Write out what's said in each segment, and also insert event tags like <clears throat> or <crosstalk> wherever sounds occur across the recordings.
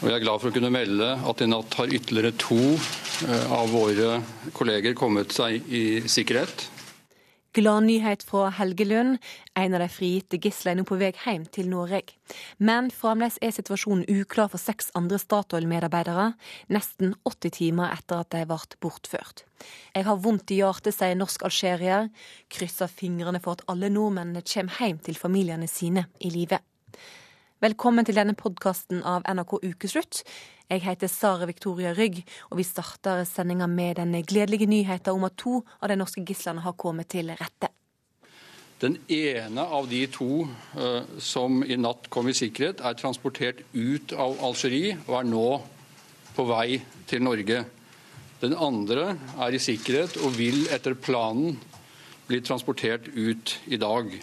Og jeg er glad for å kunne melde at i natt har ytterligere to eh, av våre kolleger kommet seg i sikkerhet. Gladnyhet fra Helgelund. En av de frigitte gislene er nå på vei hjem til Norge. Men fremdeles er situasjonen uklar for seks andre Statoil-medarbeidere, nesten 80 timer etter at de ble bortført. Jeg har vondt i hjertet, sier norsk-algerier. Krysser fingrene for at alle nordmennene kommer hjem til familiene sine i live. Velkommen til denne podkasten av NRK Ukeslutt. Jeg heter Sara Victoria Rygg, og vi starter sendinga med den gledelige nyheten om at to av de norske gislene har kommet til rette. Den ene av de to uh, som i natt kom i sikkerhet, er transportert ut av Algerie og er nå på vei til Norge. Den andre er i sikkerhet og vil etter planen bli transportert ut i dag.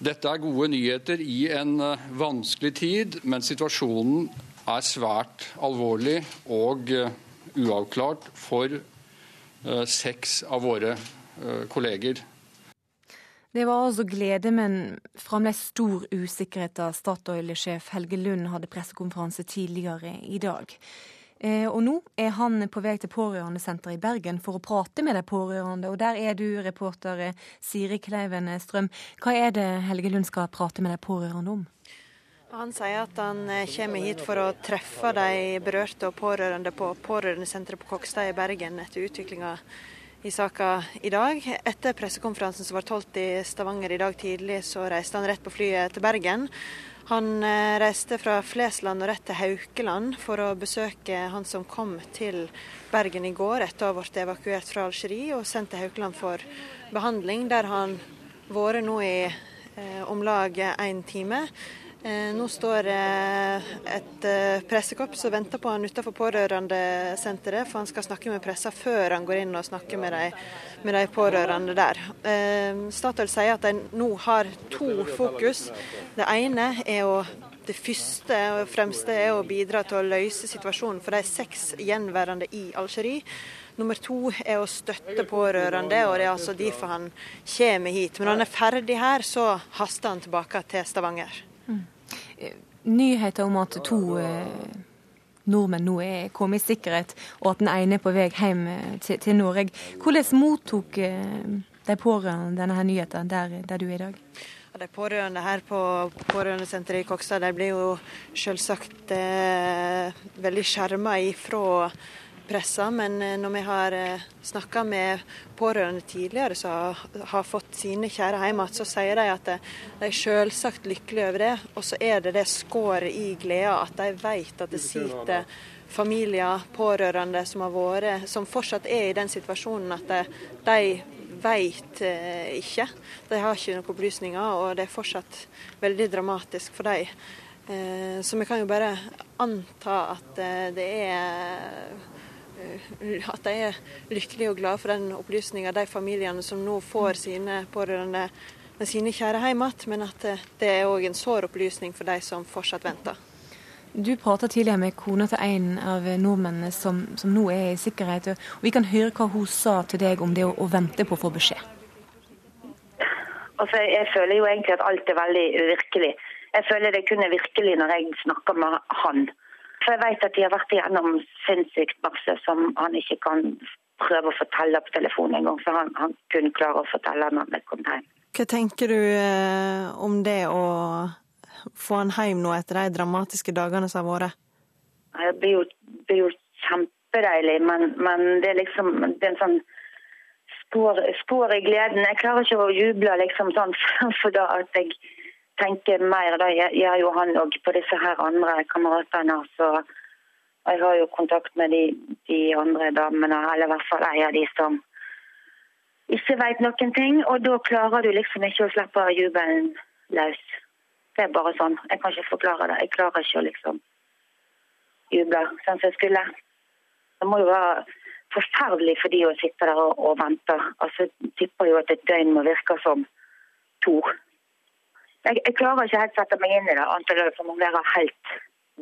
Dette er gode nyheter i en eh, vanskelig tid, men situasjonen er svært alvorlig og eh, uavklart for eh, seks av våre kolleger. Det var altså glede, men fremdeles stor usikkerhet da Statoil-sjef Helge Lund hadde pressekonferanse tidligere i dag. Eh, og nå er han på vei til Pårørendesenteret i Bergen for å prate med de pårørende. Og der er du, reporter eh, Siri Kleiven Strøm. Hva er det Helge Lund skal prate med de pårørende om? Han sier at han eh, kommer hit for å treffe de berørte og pårørende på Pårørendesenteret på Kokstad i Bergen etter utviklinga i saka i dag. Etter pressekonferansen som ble holdt i Stavanger i dag tidlig, så reiste han rett på flyet til Bergen. Han eh, reiste fra Flesland og rett til Haukeland for å besøke han som kom til Bergen i går etter å ha blitt evakuert fra Algerie og sendt til Haukeland for behandling, der han vært nå i eh, om lag én time. Eh, nå står eh, et eh, pressekorps og venter på han utenfor pårørendesenteret, for han skal snakke med pressa før han går inn og snakker med de, med de pårørende der. Statoil sier at de nå har to fokus. Det ene er å det første og fremste er å bidra til å løse situasjonen for de seks gjenværende i Algerie. Nummer to er å støtte pårørende, og det er altså derfor han kommer hit. Men når han er ferdig her, så haster han tilbake til Stavanger. Nyheter om at to eh, nordmenn nå er kommet i sikkerhet, og at den ene er på vei hjem eh, til, til Norge. Hvordan mottok eh, de pårørende denne her nyheten der, der, du er i dag? De pårørende her på pårørendesenteret i Kokstad de blir jo selvsagt eh, veldig skjerma ifra pressa, men eh, når vi har eh, snakka med pårørende tidligere som har fått sine kjære hjem igjen, så sier de at eh, de er selvsagt lykkelige over det. Og så er det det skåret i gleda at de vet at det sitter familier, pårørende som har vært, som fortsatt er i den situasjonen at de vet ikke. De har ikke noen opplysninger, og det er fortsatt veldig dramatisk for dem. Så vi kan jo bare anta at det er at de er lykkelige og glade for den opplysninga, de familiene som nå får sine pårørende med sine kjære hjem igjen, men at eh, det er òg en sår opplysning for de som fortsatt venter. Du prata tidligere med kona til en av nordmennene som, som, nå er i sikkerhet. og Vi kan høre hva hun sa til deg om det å, å vente på å få beskjed. Altså, Jeg føler jo egentlig at alt er veldig uvirkelig. Jeg føler det kun er virkelig når jeg snakker med han. For jeg vet at de har vært igjennom sinnssykt masse som han ikke kan prøve å fortelle på telefonen engang. For han, han kunne klare å fortelle når han kom hjem. Hva tenker du eh, om det å få han hjem nå etter de dramatiske dagene som har vært? Det blir jo, blir jo kjempedeilig, men, men, det er liksom det er en sånn spår, spår, i gleden. Jeg klarer ikke å juble liksom sånn <laughs> for da at jeg tenker mer. da gjør jo han òg på disse her andre kameratene. Så jeg har jo kontakt med de, de andre damene, eller i hvert fall en av de som ikke vet noen ting. Og da klarer du liksom ikke å slippe jubelen løs. Det er bare sånn. Jeg kan ikke forklare det. Jeg klarer ikke å liksom juble sånn som jeg skulle. Det må jo være forferdelig for de å sitte der og, og vente. Altså, jeg tipper jo at et døgn må virke som to. Jeg, jeg, klarer ikke helt sette meg inn i det, annet enn det være helt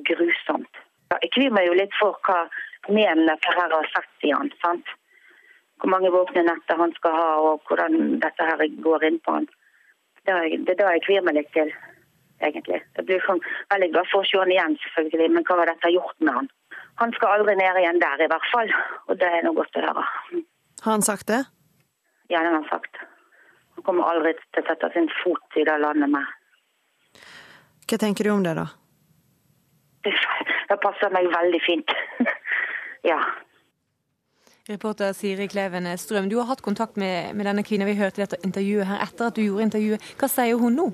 grusomt. Jeg kvier meg jo litt for hva menene Ferrera har sagt til han. sant? Hvor mange våkne netter han skal ha, og hvordan dette her går inn på han. Det er, det jeg kvier meg litt til. egentlig. Jeg blir sånn veldig glad for å se han igjen, selvfølgelig, men hva har dette gjort med han? Han skal aldri ned igjen der, i hvert fall. Og det er noe godt å høre. Har han sagt det? Ja, det har han sagt. Han kommer aldri til å sette sin fot i det landet mer. Hva tenker du om det, da? Det, <laughs> det passer meg veldig fint. <laughs> ja. Reporter Siri Kleven Strøm, du har hatt kontakt med, med denne kvinnen vi hørte dette intervjuet her etter at du gjorde intervjuet. Hva sier hun nå?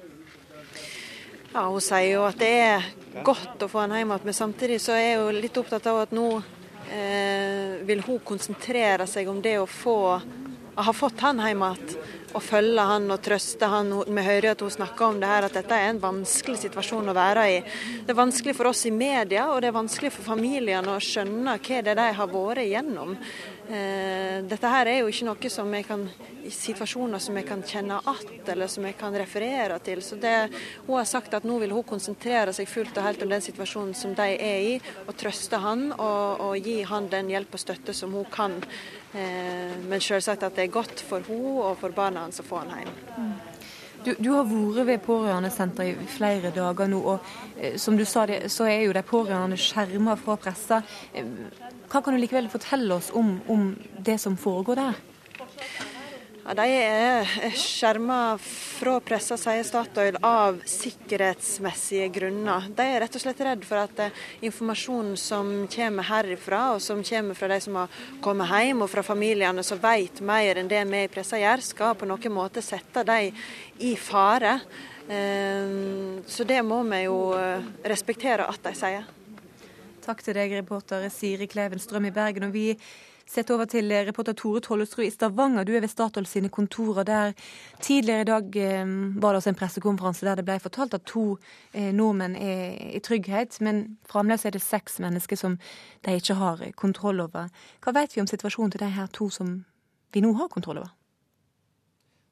Ja, Hun sier jo at det er godt å få han hjem igjen, men samtidig så er hun litt opptatt av at nå eh, vil hun konsentrere seg om det å få ha fått han hjem igjen og følge han og trøste han. Vi hører at hun snakker om det her, at dette er en vanskelig situasjon å være i. Det er vanskelig for oss i media, og det er vanskelig for familiene å skjønne hva det er de har vært igjennom. Eh, dette her er jo ikke noe som jeg kan, situasjoner som jeg kan kjenne att eller som jeg kan referere til. Så det, Hun har sagt at nå vil hun konsentrere seg fullt og helt om den situasjonen som de er i, og trøste han og, og gi han den hjelp og støtte som hun kan. Eh, men selvsagt at det er godt for hun og for barna hans å få han hjem. Du, du, har vært ved pårørendesenteret i flere dager nå, og eh, som du sa, det, så er jo de pårørende skjerma fra pressa. Eh, hva kan du likevel fortelle oss om, om det som foregår der? Ja, de er skjerma fra pressa, sier Statoil, av sikkerhetsmessige grunner. De er rett og slett redd for at eh, informasjonen som kommer herifra, og som kommer fra de som har kommet hjem, og fra familiene som vet mer enn det vi i pressa gjør, skal på noen måte sette dem i fare. Eh, så det må vi jo eh, respektere at de sier. Takk til deg, reporter Siri Kleven Strøm i Bergen. og vi Sett over til reporter Tore Tollesrud i Stavanger. Du er ved Statoil sine kontorer der. Tidligere i dag eh, var det også en pressekonferanse der det ble fortalt at to eh, nordmenn er i trygghet, men fremdeles er det seks mennesker som de ikke har kontroll over. Hva vet vi om situasjonen til de her to som vi nå har kontroll over?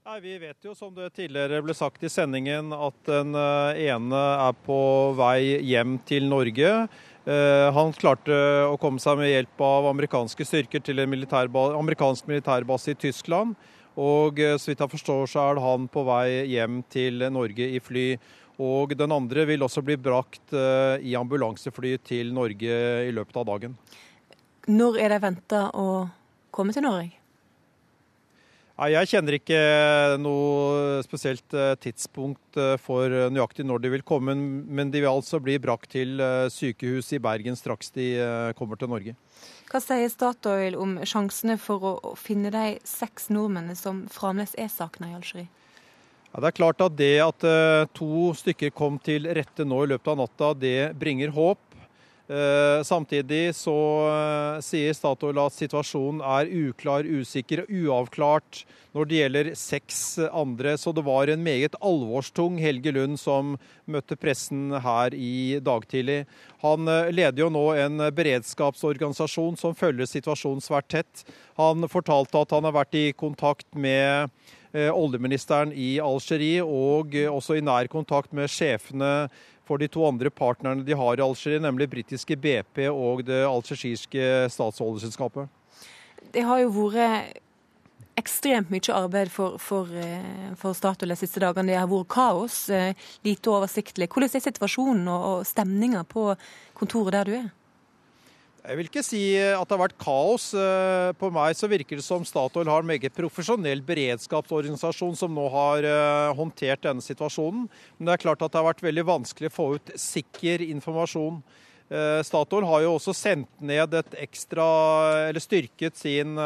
Nei, Vi vet jo, som det tidligere ble sagt i sendingen, at den eh, ene er på vei hjem til Norge. Eh, han klarte å komme seg med hjelp av amerikanske styrker til en militærbase, amerikansk militærbase i Tyskland. Og eh, så vidt jeg forstår, så er han på vei hjem til Norge i fly. Og den andre vil også bli brakt eh, i ambulansefly til Norge i løpet av dagen. Når er de venta å komme til Norge? Jeg kjenner ikke noe spesielt eh, tidspunkt eh, for nøyaktig når de vil komme, men de vil altså bli brakt til eh, sykehus i Bergen straks de kommer til Norge. Hva sier Statoil om sjansene for å finne de seks nordmennene som fremdeles er savna i Algerie? Ja, det er klart at det at to stykker kom til rette nå i løpet av natta, det bringer håp. Eh, samtidig så eh, sier Statoil at situasjonen er uklar, usikker og uavklart når det gjelder seks andre. Så det var en meget alvorstung Helge Lund som møtte pressen her i dag tidlig. Han eh, leder jo nå en beredskapsorganisasjon som følger situasjonen svært tett. Han fortalte at han har vært i kontakt med oljeministeren i Algerie og også i nær kontakt med sjefene for de to andre partnerne de har i Algerie, nemlig britiske BP og det algeriske statsoljeselskapet? Det har jo vært ekstremt mye arbeid for, for, eh, for Statoil de siste dagene. Det har vært kaos, eh, lite oversiktlig. Hvordan er situasjonen og, og stemninga på kontoret der du er? Jeg vil ikke si at det har vært kaos. Eh, på meg så virker det som Statoil har en meget profesjonell beredskapsorganisasjon som nå har eh, håndtert denne situasjonen. Men det er klart at det har vært veldig vanskelig å få ut sikker informasjon. Eh, Statoil har jo også sendt ned et ekstra, eller styrket sin,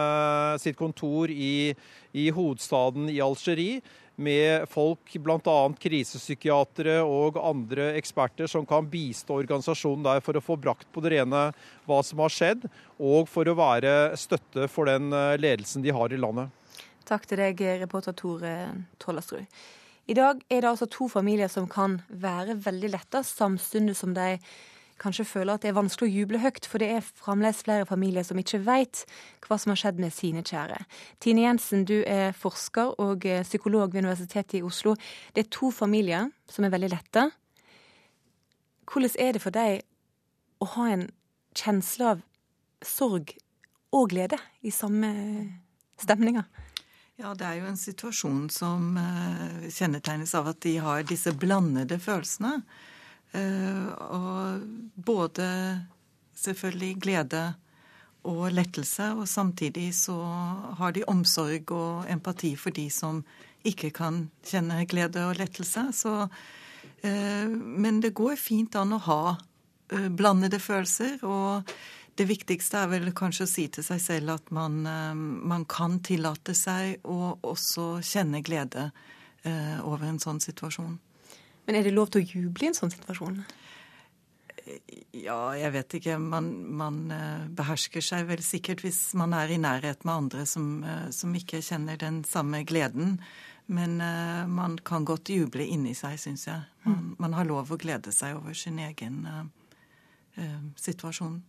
sitt kontor i, i hovedstaden i Algerie med folk, bl.a. krisepsykiatere og andre eksperter som kan bistå organisasjonen der for å få brakt på det rene hva som har skjedd, og for å være støtte for den eh, ledelsen de har i landet. Takk til deg, reporter Tore Tollestrud. I dag er det altså to familier som kan være veldig letta, samtidig som de kanskje føler at det er vanskelig å juble høyt, for det er fremdeles flere familier som ikke vet hva som har skjedd med sine kjære. Tine Jensen, du er forsker og eh, psykolog ved Universitetet i Oslo. Det er to familier som er veldig lette. Hvordan er det for deg å ha en kjensle av sorg og glede i samme stemninger? Ja, det er jo en situasjon som uh, kjennetegnes av at de har disse blandede følelsene. Uh, og både selvfølgelig glede og lettelse, og samtidig så har de omsorg og empati for de som ikke kan kjenne glede og lettelse. Så, uh, men det går fint an å ha blandede følelser. og det viktigste er vel kanskje å si til seg selv at man, eh, man kan tillate seg å også kjenne glede eh, over en sånn situasjon. Men er det lov til å juble i en sånn situasjon? Ja, jeg vet ikke. Man, man eh, behersker seg vel sikkert hvis man er i nærhet med andre som, som ikke kjenner den samme gleden. Men uh, man kan godt juble inni seg, syns jeg. Man, mm. man, har lov å glede seg over sin egen uh, uh, situasjon.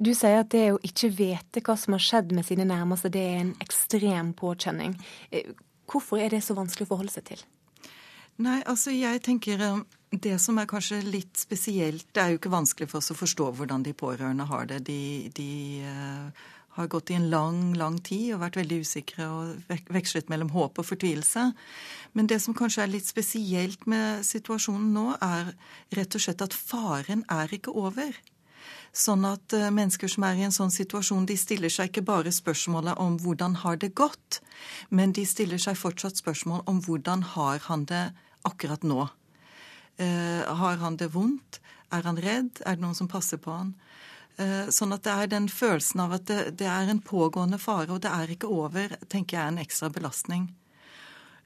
Du sier at det å ikke vite hva som har skjedd med sine nærmeste, det er en ekstrem påkjenning. Eh, hvorfor er det så vanskelig å forholde seg til? Nei, altså jeg tenker eh, det som er kanskje litt spesielt Det er jo ikke vanskelig for oss å forstå hvordan de pårørende har det. De, de uh, har gått i en lang, lang tid og vært veldig usikre og vekslet mellom håp og fortvilelse. Men det som kanskje er litt spesielt med situasjonen nå, er rett og slett at faren er ikke over. Sånn at eh, mennesker som er i en sånn situasjon, de stiller seg ikke bare spørsmålet om hvordan har det gått, men de stiller seg fortsatt spørsmål om hvordan har han det akkurat nå. Eh, har han det vondt? Er han redd? Er det noen som passer på han? Eh, sånn at det er den følelsen av at det, det, er en pågående fare, og det er ikke over, tenker jeg er en ekstra belastning.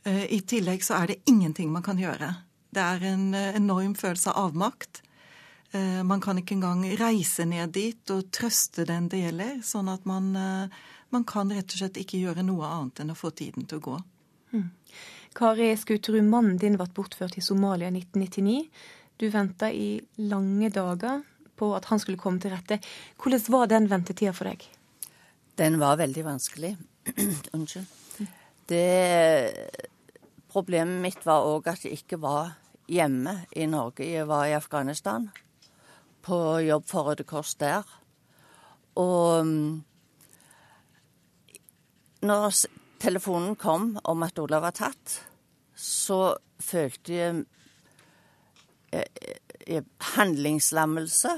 Eh, I tillegg så er det ingenting man kan gjøre. Det er en enorm følelse av avmakt. Man kan ikke engang reise ned dit og trøste den det gjelder. Sånn at man, man kan rett og slett ikke gjøre noe annet enn å få tiden til å gå. Mm. Kari Skuterud, mannen din ble bortført i Somalia i 1999. Du venta i lange dager på at han skulle komme til rette. Hvordan var den ventetida for deg? Den var veldig vanskelig. <clears throat> Unnskyld. Det Problemet mitt var òg at jeg ikke var hjemme i Norge. Jeg var i Afghanistan på jobb for Røde Kors der. Og mm, når telefonen kom om at Olav var tatt, så følte jeg, jeg, jeg handlingslammelse.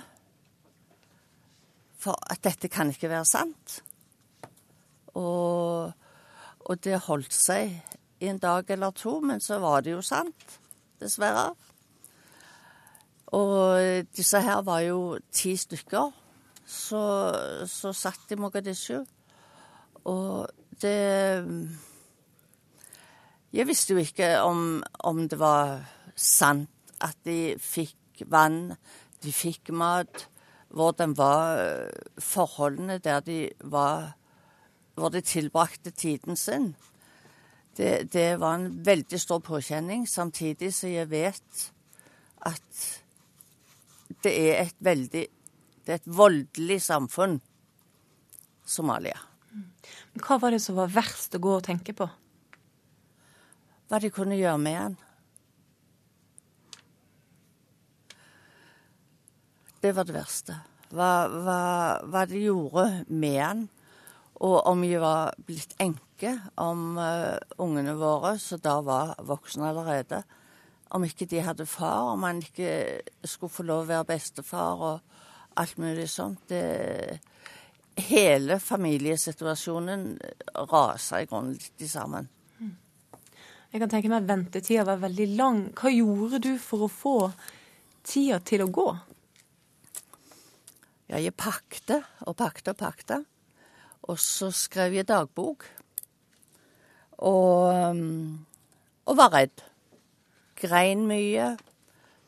For at dette kan ikke være sant. Og, og det holdt seg i en dag eller to, men så var det jo sant, dessverre. Og disse her var jo ti stykker så satt i Mogadishu. Og det Jeg visste jo ikke om, om, det var sant at de fikk vann, de fikk mat, hvordan var forholdene der de var Hvor de tilbrakte tiden sin. Det, det var en veldig stor påkjenning, samtidig som jeg vet at det er et veldig Det er et voldelig samfunn, Somalia. Hva var det som var verst å gå og tenke på? Hva de kunne gjøre med han. Det var det verste. Hva, hva, hva de gjorde med han. Og om vi var blitt enke, om uh, ungene våre, som da var voksne allerede, om ikke de hadde far, om han ikke skulle få lov å være bestefar og alt mulig sånt. Det, hele familiesituasjonen rasa i grunnen litt sammen. Jeg kan tenke meg at ventetida var veldig lang. Hva gjorde du for å få tida til å gå? Ja, jeg pakte og pakte og pakte. Og så skrev jeg dagbok. Og, og var redd grein mye.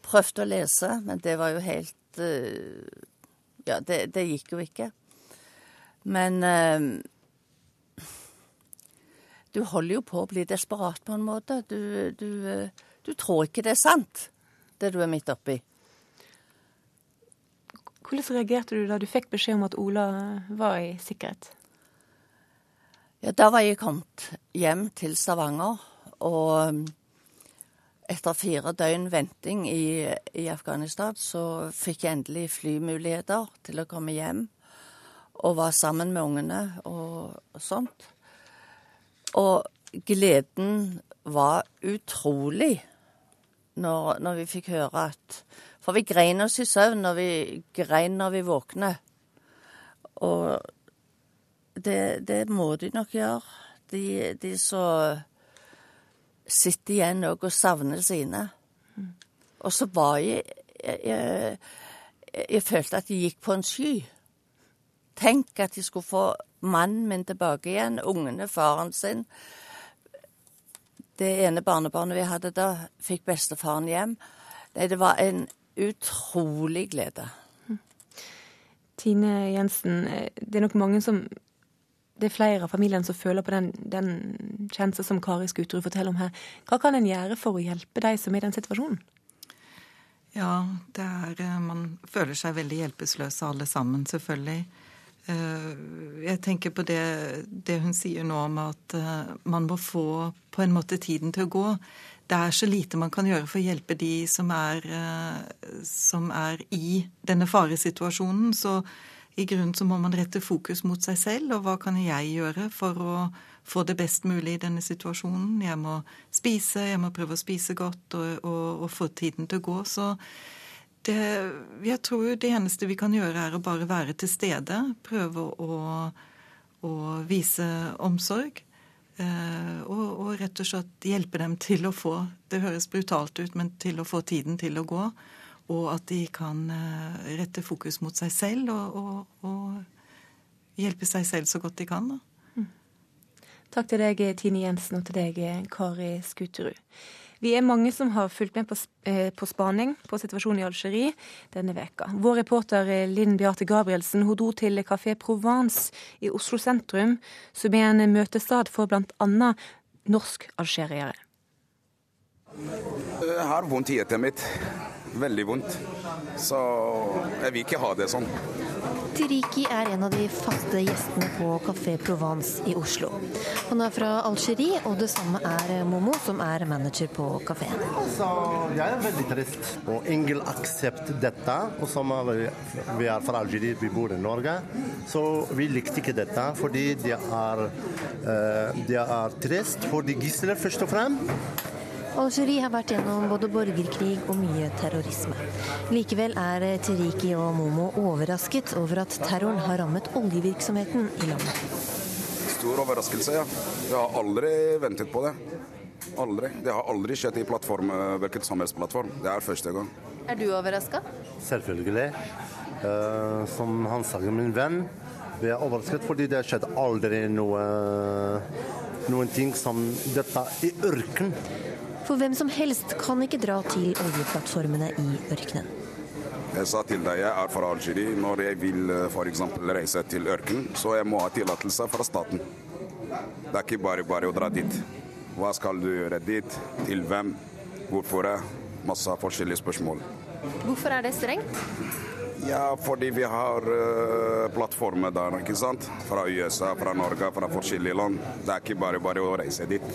Prøvde å lese, men det var jo helt uh, Ja, det, det, gikk jo ikke. Men uh, du holder jo på å bli desperat på en måte. Du, du, uh, du tror ikke det er sant, det du er midt oppi. Hvordan reagerte du da du fikk beskjed om at Ola var i sikkerhet? Ja, Da var jeg kommet hjem til Stavanger, og etter fire døgn venting i, i, Afghanistan, så fikk jeg endelig flymuligheter til å komme hjem. Og var sammen med ungene og, og sånt. Og gleden var utrolig når, når vi fikk høre at For vi grein oss i søvn, og vi grein når vi våkner. Og det, det må de nok gjøre. De, de som sitter igjen og savner sine. Og så var jeg jeg, jeg jeg, følte at jeg gikk på en sky. Tenk at de skulle få mannen min tilbake igjen, ungene, faren sin. Det ene barnebarnet vi hadde da, fikk bestefaren hjem. Nei, det var en utrolig glede. Tine Jensen, det er nok mange som Det er flere av familiene som føler på den, den kjensel som Kari Skuterud forteller om her. Hva kan en gjøre for å hjelpe de som er i den situasjonen? Ja, det er eh, Man føler seg veldig hjelpeløse alle sammen, selvfølgelig. Eh, jeg tenker på det, det, hun sier nå om at eh, man må få på en måte tiden til å gå. Det er så lite man kan gjøre for å hjelpe de som er, eh, som er i denne faresituasjonen. Så i grunnen så må man rette fokus mot seg selv, og hva kan jeg gjøre for å få det best mulig i denne situasjonen. Jeg må spise, jeg må prøve å spise godt og, og, og få tiden til å gå. Så det, jeg tror det eneste vi kan gjøre, er å bare være til stede. Prøve å, å vise omsorg. Eh, og, og, rett og slett hjelpe dem til å få Det høres brutalt ut, men til å få tiden til å gå. Og at de kan eh, rette fokus mot seg selv og, og, og hjelpe seg selv så godt de kan. Da. Mm. Takk til deg, Tine Jensen, og til deg, Kari Skuterud. Vi er mange som har fulgt med på, eh, på spaning på situasjonen i Algerie denne veka. Vår reporter eh, Linn Beate Gabrielsen hun dro til Café Provence i Oslo sentrum, som er en møtestad for bl.a. norsk-algeriere. Jeg har vondt i hjertet mitt. Veldig vondt. Så jeg vil ikke ha det sånn. Tiriki er en av de faste gjestene på Café Provence i Oslo. Han er fra Algerie, og det samme er Momo, som er manager på kafeen. Altså, jeg er veldig trist, og Ingel aksepterer dette. Og som vi er fra Algerie, vi bor i Norge, så vi likte ikke dette. Fordi det er, eh, det er trist for de gisler, først og fremst. Algerie har vært gjennom både borgerkrig og mye terrorisme. Likevel er Teriki og Momo overrasket over at terroren har rammet oljevirksomheten i landet. Stor overraskelse, ja. Jeg har aldri ventet på det. Aldri. Det har aldri skjedd i plattform, hvilken som helst plattform. Det er første gang. Er du overraska? Selvfølgelig. Uh, som han sa, min venn. Vi er overrasket fordi det har skjedd aldri noe, noen ting som dette i ørken. For hvem som helst kan ikke dra til oljeplattformene i ørkenen. Jeg sa til deg jeg er fra Algerie. Når jeg vil eh, f.eks. reise til ørkenen, så jeg må ha tillatelse fra staten. Det er ikke bare bare å dra dit. Hva skal du gjøre dit? Til hvem? Hvorfor? Masse forskjellige spørsmål. Hvorfor er det strengt? Ja, fordi vi har uh, plattformer der, ikke sant. Fra USA, fra Norge, fra forskjellige land. Det er ikke bare bare å reise dit.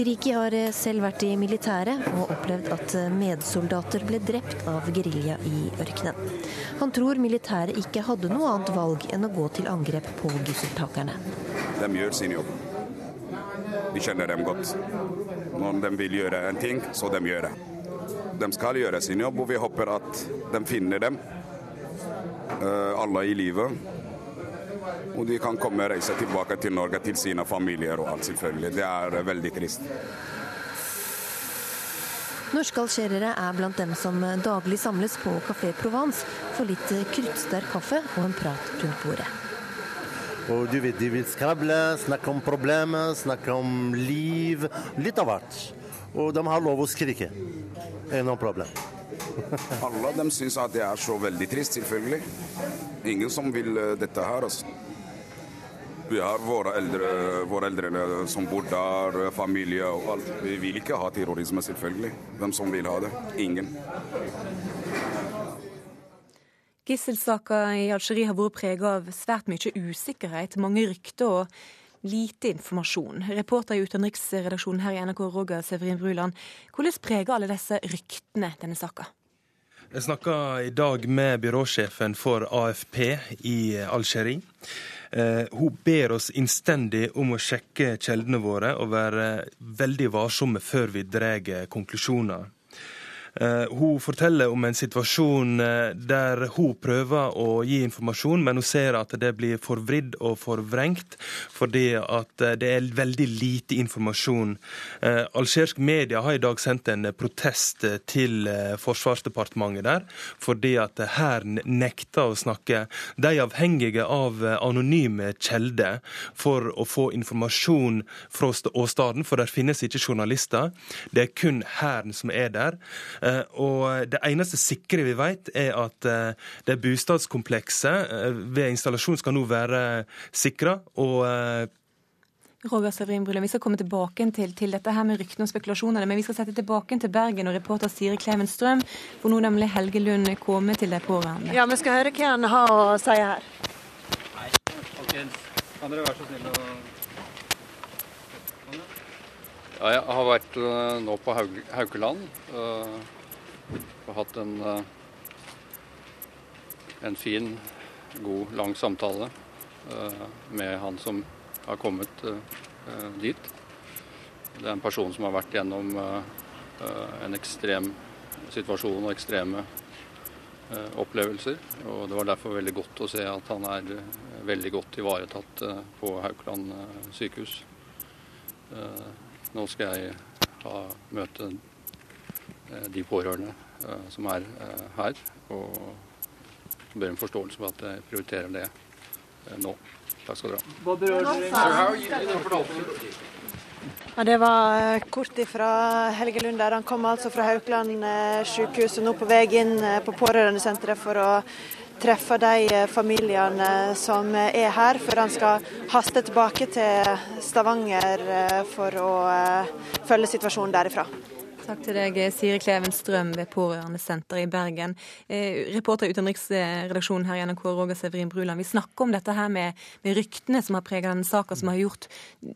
Tiriki har eh, selv vært i militæret og opplevd at eh, medsoldater ble drept av gerilja i ørkenen. Han tror militæret ikke hadde noe annet valg enn å gå til angrep på gisseltakerne. De gjør sin jobb. Vi kjenner dem godt. Når de vil gjøre en ting, så de gjør det. De skal gjøre sin jobb, og vi håper at de finner dem, eh, alle i livet og de kan komme og reise tilbake til Norge til sine familier og alt, selvfølgelig. Det er veldig trist. Norske algeriere er blant dem som daglig samles på Café Provence for litt kruttsterk kaffe og en prat rundt bordet. Og du vet, De vil skrable, snakke om problemer, snakke om liv. Litt av hvert. Og de har lov å skrike. Er noe problem. Alle de syns at det er så veldig trist, selvfølgelig. Ingen som vil eh, dette her. altså. Vi har våre eldre, våre eldre som bor der, familie og alt. Vi vil ikke ha terrorisme, selvfølgelig. Hvem som vil ha det? Ingen. Gisselsaka i Algerie har vært prega av svært mye usikkerhet, mange rykter og lite informasjon. Reporter i utenriksredaksjonen her i NRK, Roger Severin Bruland. Hvordan preger alle disse ryktene denne saka? Jeg snakka i dag med byråsjefen for AFP i Algerie. Hun ber oss innstendig om å sjekke kjeldene våre og være veldig varsomme før vi drar konklusjoner. Eh, hun forteller om en situasjon eh, der hun prøver å gi informasjon, men hun ser at det blir forvridd og forvrengt, fordi at eh, det er veldig lite informasjon. Algerisk media har i dag sendt en protest til Forsvarsdepartementet der, fordi at hæren nekter å snakke. De er avhengige av anonyme kjelder for å få informasjon fra åstedet, for der finnes ikke journalister. Det er kun hæren som er der. Eh, og Det eneste sikre vi vet, er at eh, det bostadskomplekset eh, ved installasjon skal nå være sikra. Roger Severin Brulund, Vi skal komme tilbake til, til dette her med ryktene og spekulasjonene, men vi skal sette tilbake til Bergen og reporter Siri Kleven Strøm. For nå nemlig Helge Lund kommer til de pårørende. Ja, vi skal høre hva han har å si her. Nei, folkens. Kan dere være så snill å ja, jeg har vært uh, nå på Haukeland. Uh, og hatt en, uh, en fin, god, lang samtale med han som har kommet dit. Det er en person som har vært gjennom en ekstrem situasjon og ekstreme opplevelser. Og det var derfor veldig godt å se at han er veldig godt ivaretatt på Haukeland sykehus. Nå skal jeg ha møte eh, de pårørende eh, som er eh, her, og ber om forståelse for at jeg prioriterer det nå. Takk skal dere ha. Hva berører ja, Det var kort ifra Helge Lund der. Han kom altså fra Haukeland sykehus og nå på vei inn på pårørendesenteret for å treffe de eh, familiene som er her, før han skal haste tilbake til Stavanger eh, for å eh, følge situasjonen derifra. Takk til deg, Siri Kleven Strøm ved Pårørendesenteret i Bergen. Eh, reporter i utenriksredaksjonen her i NRK, Roger Severin Bruland. Vi snakker om dette her med, med ryktene som har preget denne saka, som har gjort,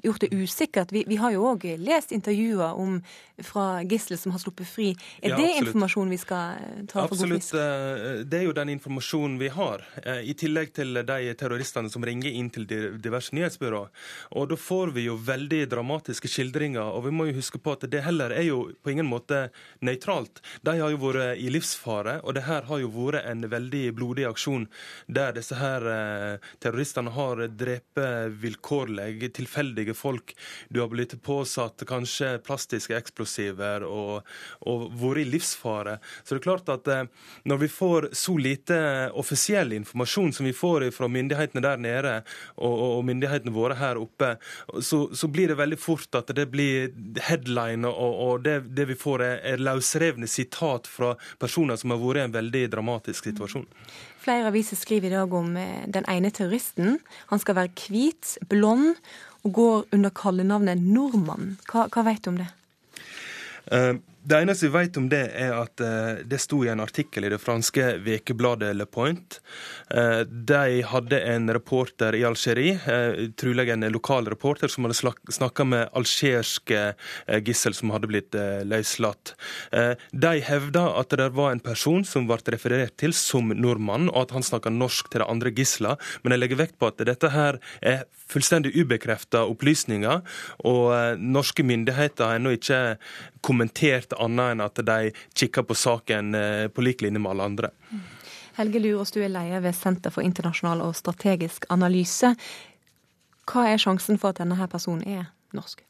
gjort det usikkert. Vi, vi har jo òg lest intervjuer om, fra gisler som har sluppet fri. Er ja, det informasjon vi skal ta ta for god fisk? Absolutt. Eh, det er jo den informasjonen vi har. Eh, I tillegg til de terroristene som ringer inn til diverse nyhetsbyrå. Og da får vi jo veldig dramatiske skildringer. Og vi må jo huske på at det heller er jo på ingen måte nøytralt. De har jo vært i livsfare, og det her har jo vært en veldig blodig aksjon der disse her eh, terroristene har drept vilkårlig tilfeldige folk. Du har blitt påsatt kanskje plastiske eksplosiver og, og vært i livsfare. Så det er klart at eh, når vi får så lite offisiell informasjon som vi får fra myndighetene der nede og, og myndighetene våre her oppe, så, så, blir det veldig fort at det blir headline og, og det, det vi får er løsrevne sitat fra personer som har vært i en veldig dramatisk situasjon. Flere aviser skriver i dag om eh, den ene terroristen. Han skal være hvit, blond og går under kallenavnet Nordmann. Hva, hva vet du om det? Uh, det eneste vi vet om det, er at uh, det sto i en artikkel i det franske vekebladet Le Point. Uh, de hadde en reporter i Algerie, uh, trolig en lokal reporter, som hadde snakka med algerske gissel som hadde blitt løslatt. De hevda at det var en person som ble referert til som nordmann, og at han snakka norsk til de andre gisla, men jeg legger vekt på at dette her er fullstendig ubekrefta opplysninger, og norske myndigheter har ennå ikke kommentert annet enn at de kikker på saken eh, på lik linje med alle andre. Helge Lurås, du er leder ved Senter for internasjonal og strategisk analyse. Hva er sjansen for at denne personen er norsk?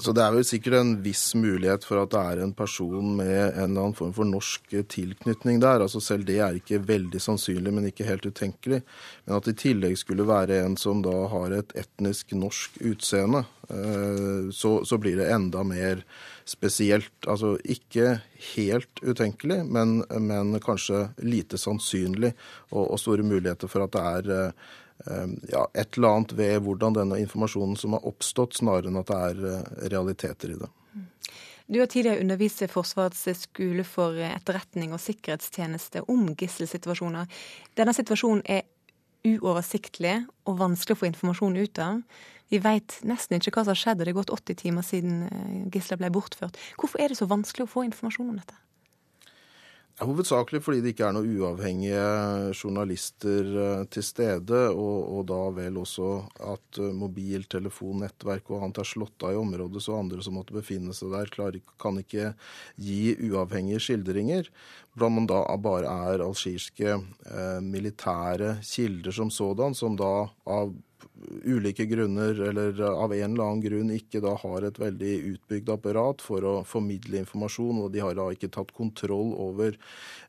Så Det er vel sikkert en viss mulighet for at det er en person med en eller annen form for norsk tilknytning der. Altså Selv det er ikke veldig sannsynlig, men ikke helt utenkelig. Men at det i tillegg skulle være en som da har et etnisk norsk utseende, eh, så, så blir det enda mer spesielt. Altså ikke helt utenkelig, men, men kanskje lite sannsynlig, og, og, store muligheter for at det er eh, ja, et eller annet ved hvordan denne informasjonen som har oppstått, snarere enn at det er eh, realiteter i det. Du har tidligere undervist ved Forsvarets skole for etterretning og sikkerhetstjeneste om gisselsituasjoner. Denne situasjonen er uoversiktlig og vanskelig å få informasjon ut av. Vi veit nesten ikke hva som har skjedd, det er gått 80 timer siden eh, Gisla ble bortført. Hvorfor er det så vanskelig å få informasjon om dette? Hovedsakelig fordi det ikke er noen uavhengige journalister eh, til stede, og, og da vel også at eh, mobiltelefonnettverk og annet er slått av i området, så andre som måtte befinne seg der, klar, kan ikke gi uavhengige skildringer. Blant man da bare er algirske eh, militære kilder som sådan, som da av ulike grunner eller av en eller annen grunn ikke da har et veldig utbygd apparat for å formidle informasjon, og de har da ikke tatt kontroll over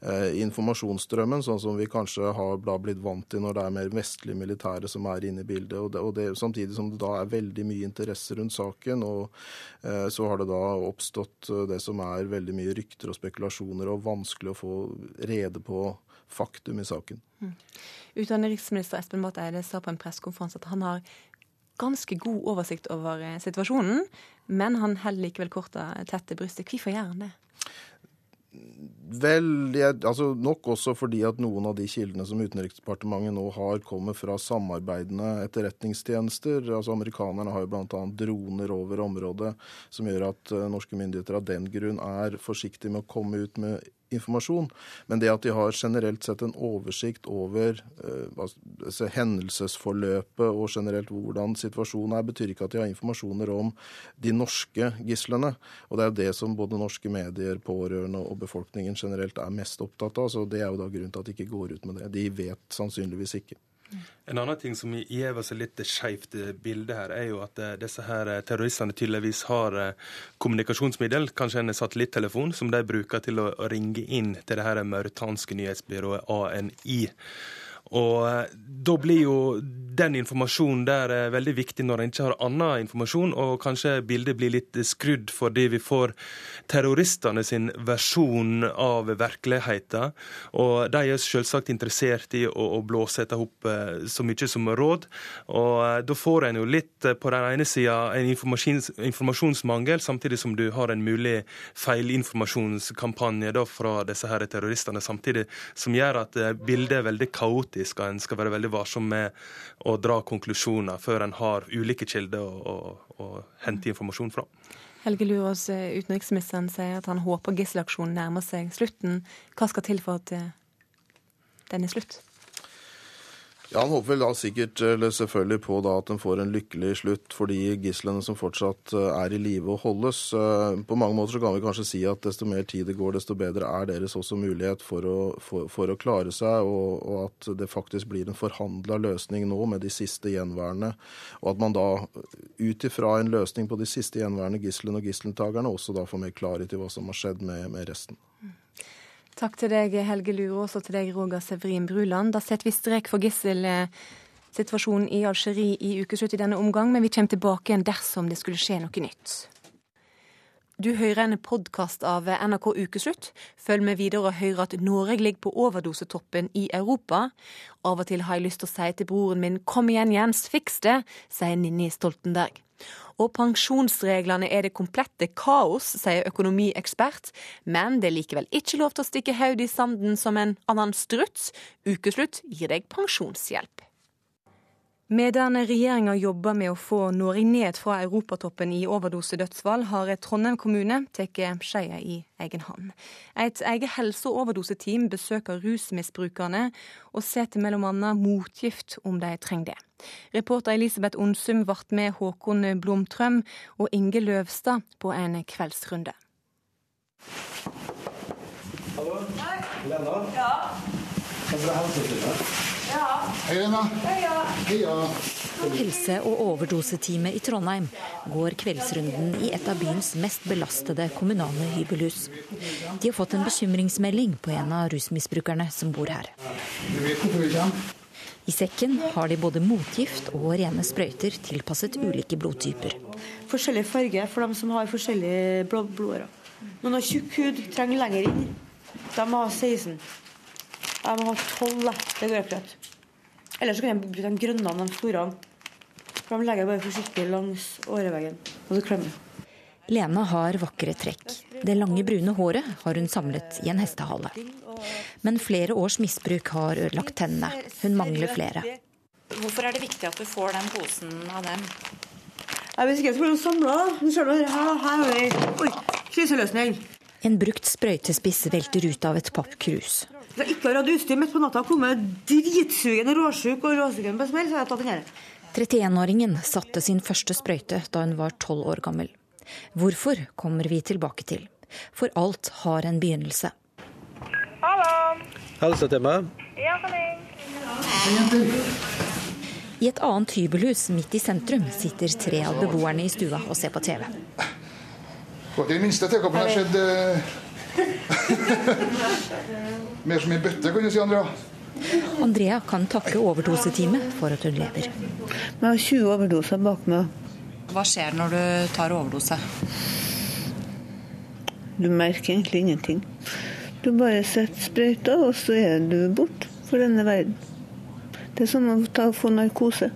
eh, informasjonsstrømmen, sånn som vi kanskje har da blitt vant til når det er mer vestlige militære som er inne i bildet. Og det, og det, samtidig som det da er veldig mye interesse rundt saken, og eh, så har det da oppstått eh, det som er veldig mye rykter og spekulasjoner, og vanskelig å få rede på faktum i saken. Mm. Utenriksminister Espen Barth Eide sa på en pressekonferanse at han har ganske god oversikt over eh, situasjonen, men han holder likevel korta tett til brystet. Hvorfor gjør han det? Vel, jeg, altså nok også fordi at noen av de kildene som Utenriksdepartementet nå har, kommer fra samarbeidende etterretningstjenester. Altså Amerikanerne har jo bl.a. droner over området, som gjør at uh, norske myndigheter av den grunn er forsiktige med å komme ut med informasjon. Men det at de har generelt sett en oversikt over eh, hendelsesforløpet og generelt hvordan situasjonen er, betyr ikke at de har informasjoner om de norske gislene. Og det er jo det som både norske medier, pårørende og befolkningen generelt er mest opptatt av. Så det er jo da grunnen til at de ikke går ut med det. De vet sannsynligvis ikke. En annen ting som gir oss et litt skeivt bilde her, er jo at eh, disse her eh, terroristene tydeligvis har eh, kommunikasjonsmiddel, kanskje en satellittelefon, som de bruker til å ringe inn til det her mauritanske nyhetsbyrået ANI. Og eh, da blir jo den informasjonen der er veldig viktig når en ikke har annen informasjon, og kanskje bildet blir litt skrudd fordi vi får terroristene sin versjon av virkeligheten. Og de er selvsagt interessert i å, å blåse etter opp eh, så mye som råd. Og da får en jo litt på den ene sida en informasjons, informasjonsmangel, samtidig som du har en mulig feilinformasjonskampanje da fra disse her terroristene, samtidig som gjør at bildet er veldig kaotisk politisk, og en skal være veldig varsom med å dra konklusjoner før en har ulike kilder å, å, å hente informasjon fra. Helge Lurås, eh, utenriksministeren sier at han håper gisselaksjonen nærmer seg slutten. Hva skal til for at eh, den er slutt? Ja, Han håper vel da sikkert, eller selvfølgelig på da at en får en lykkelig slutt for de gislene som fortsatt eh, er i live og holdes. Eh, på mange måter så kan vi kanskje si at desto mer tid det går, desto bedre er deres også mulighet for å, for, for å klare seg, og, og, at det faktisk blir en forhandla løsning nå med de siste gjenværende. Og at man da ut ifra en løsning på de siste gjenværende gislene og gisseltakerne også da får mer klarhet i hva som har skjedd med, med resten. Takk til deg, Helge Lurås, og til deg, Roger Severin Bruland. Da setter vi strek for gisselsituasjonen i Algerie i ukeslutt i denne omgang, men vi kommer tilbake igjen dersom det skulle skje noe nytt. Du hører en podkast av NRK Ukeslutt. Følg med videre og hør at Norge ligger på overdosetoppen i Europa. Av og til har jeg lyst til å si til broren min 'kom igjen, Jens, fiks det', sier Ninni Stoltenberg. Og pensjonsreglene er det komplette kaos, sier økonomiekspert. Men det er likevel ikke lov til å stikke hodet i sanden som en annen struts. Ukeslutt gir deg pensjonshjelp. Medan regjeringa jobber med å få Norge ned fra europatoppen i overdosedødsfall, har Trondheim kommune tatt skeia i egen hånd. Et eget helse- og overdoseteam besøker rusmisbrukerne og setter bl.a. motgift om de trenger det. Reporter Elisabeth Onsum ble med Håkon Blomtrøm og Inge Løvstad på en kveldsrunde. Hallo? Hei. Lena? Ja. Hva er til Hei, Lena. Heia. Helse- og overdoseteamet i Trondheim går kveldsrunden i et av byens mest belastede kommunale hybelhus. De har fått en bekymringsmelding på en av rusmisbrukerne som bor her. I sekken har de både motgift og rene sprøyter tilpasset ulike blodtyper. Forskjellig farge for dem som har forskjellige blodårer. Noen har tjukk hud, trenger lenger inn. De har 16. Jeg må ha tolv. Det går akkurat. Ellers kan jeg bruke de grønne de store. For de legger jeg bare forsiktig langs åreveggen, og så klemmer jeg. Lena har vakre trekk. Det lange, brune håret har hun samlet i en hestehale. Men flere års misbruk har ødelagt tennene. Hun mangler flere. Hvorfor er det viktig at du får den posen av dem? Jeg vet ikke, jeg skal samla. Her, her har vi Oi, kriseløsning. En brukt sprøytespiss velter ut av et pappkrus. Hvis jeg ikke har hatt utstyr midt på natta og kommet dritsugen råsjuk og råsugen på smell, så har jeg tatt den her. 31-åringen satte sin første sprøyte da hun var tolv år gammel. Hvorfor kommer vi tilbake til. For alt har en begynnelse. Hallo. Helsetime. Ja, kom inn. I et annet hybelhus midt i sentrum sitter tre av beboerne i stua og ser på TV. Det er den minste tekoppen har skjedd eh, <laughs> <laughs> mer som i bøtte, kan du si, Andrea. Andrea kan takke overdoseteamet for at hun lever. Jeg har 20 overdoser bak meg. Hva skjer når du tar overdose? Du merker egentlig ingenting. Du bare setter sprøyta, og så er du borte for denne verden. Det er som å ta, få narkose.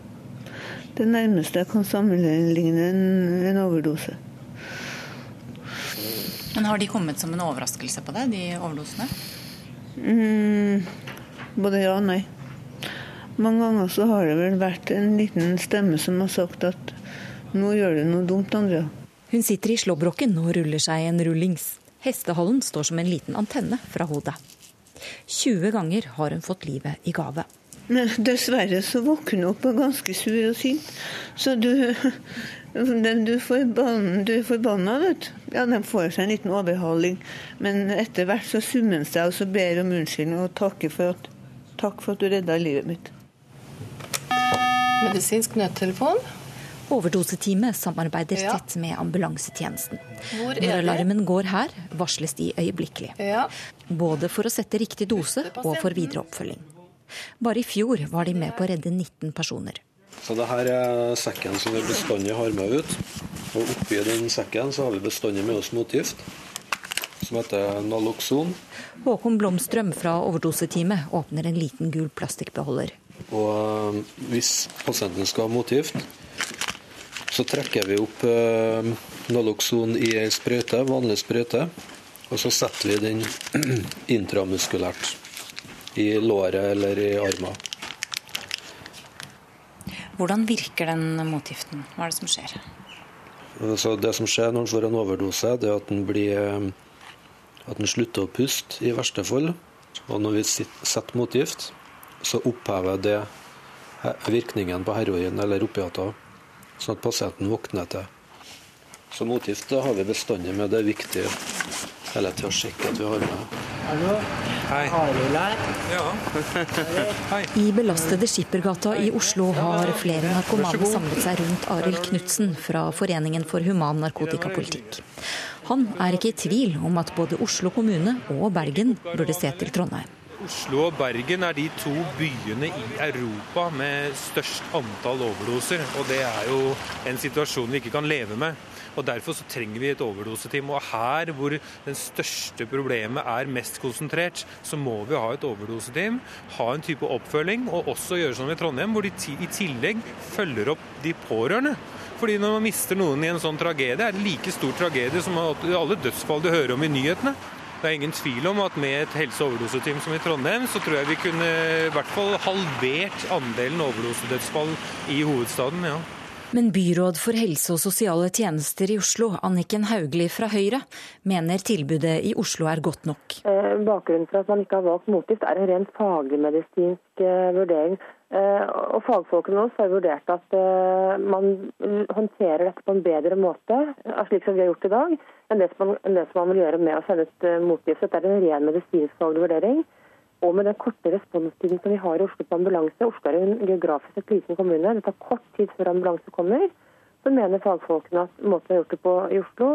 Det nærmeste jeg kan sammenligne en, en overdose. Men Har de kommet som en overraskelse på deg, de overdosene? Mm, både ja og nei. Mange ganger så har det vel vært en liten stemme som har sagt at nå gjør du noe dumt, Andrea. Hun sitter i slåbroken og ruller seg en rullings. Hestehallen står som en liten antenne fra hodet. 20 ganger har hun fått livet i gave. Men dessverre så våkner hun opp og er ganske sur og sint. Så du du er forbanna, vet du. Ja, de får seg en liten overhaling. Men etter hvert så summer summes seg og så ber om unnskyldning og takker for at, takk for at du redda livet mitt. Medisinsk nødtelefon. Overdoseteamet samarbeider ja. tett med ambulansetjenesten. Hvor Når alarmen går her, varsles de øyeblikkelig. Ja. Både for å sette riktig dose og for videre oppfølging. Bare i fjor var de med på å redde 19 personer. Så det her er sekken som vi bestandig har med ut. Og oppi den sekken så har vi bestandig med oss motgift, som heter Naloxon. Håkon Blomstrøm fra overdoseteamet åpner en liten gul plastikkbeholder. Og eh, hvis pasienten skal ha motgift, så trekker vi opp eh, Naloxon i ei sprøyte, vanlig sprøyte, og så setter vi den <clears throat> intramuskulært i låret eller i armen. Hvordan virker den motgiften? Hva er det som skjer? Så det som skjer når en får en overdose, det er at en, blir, at en slutter å puste i verste fall. Og når vi setter motgift, så opphever det virkningen på heroin eller opiater, sånn at pasienten våkner til. Så motgift har vi bestandig med. Det er viktig hele tida å sjekke at vi har med. Hallo? Hei. Ja. Hei. I belastede Skippergata i Oslo har flere narkomane samlet seg rundt Arild Knutsen fra Foreningen for human narkotikapolitikk. Han er ikke i tvil om at både Oslo kommune og Bergen burde se til Trondheim. Oslo og Bergen er de to byene i Europa med størst antall overdoser. Og det er jo en situasjon vi ikke kan leve med. Og Derfor så trenger vi et overdoseteam. Og her hvor det største problemet er mest konsentrert, så må vi ha et overdoseteam. Ha en type oppfølging, og også gjøre som i Trondheim, hvor de i tillegg følger opp de pårørende. Fordi når man mister noen i en sånn tragedie, er det like stor tragedie som alle dødsfall du hører om i nyhetene. Det er ingen tvil om at med et helse- og overdoseteam som i Trondheim, så tror jeg vi kunne i hvert fall halvert andelen overdosedødsfall i hovedstaden. ja. Men byråd for helse og sosiale tjenester i Oslo, Anniken Hauglie fra Høyre, mener tilbudet i Oslo er godt nok. Eh, bakgrunnen for at man ikke har valgt motgift er en rent faglig-medisinsk eh, vurdering. Eh, og Fagfolkene våre har vurdert at man håndterer dette på en bedre måte, slik som vi har gjort i dag, enn det som man, man vil gjøre med å sende ut motgift. Dette er en ren medisinsk faglig vurdering. Og med den korte responstiden som vi har i Oslo på ambulanse, Oslo er en geografisk sett liten kommune, det tar kort tid før ambulanse kommer, så mener fagfolkene at måten vi har gjort det på i Oslo,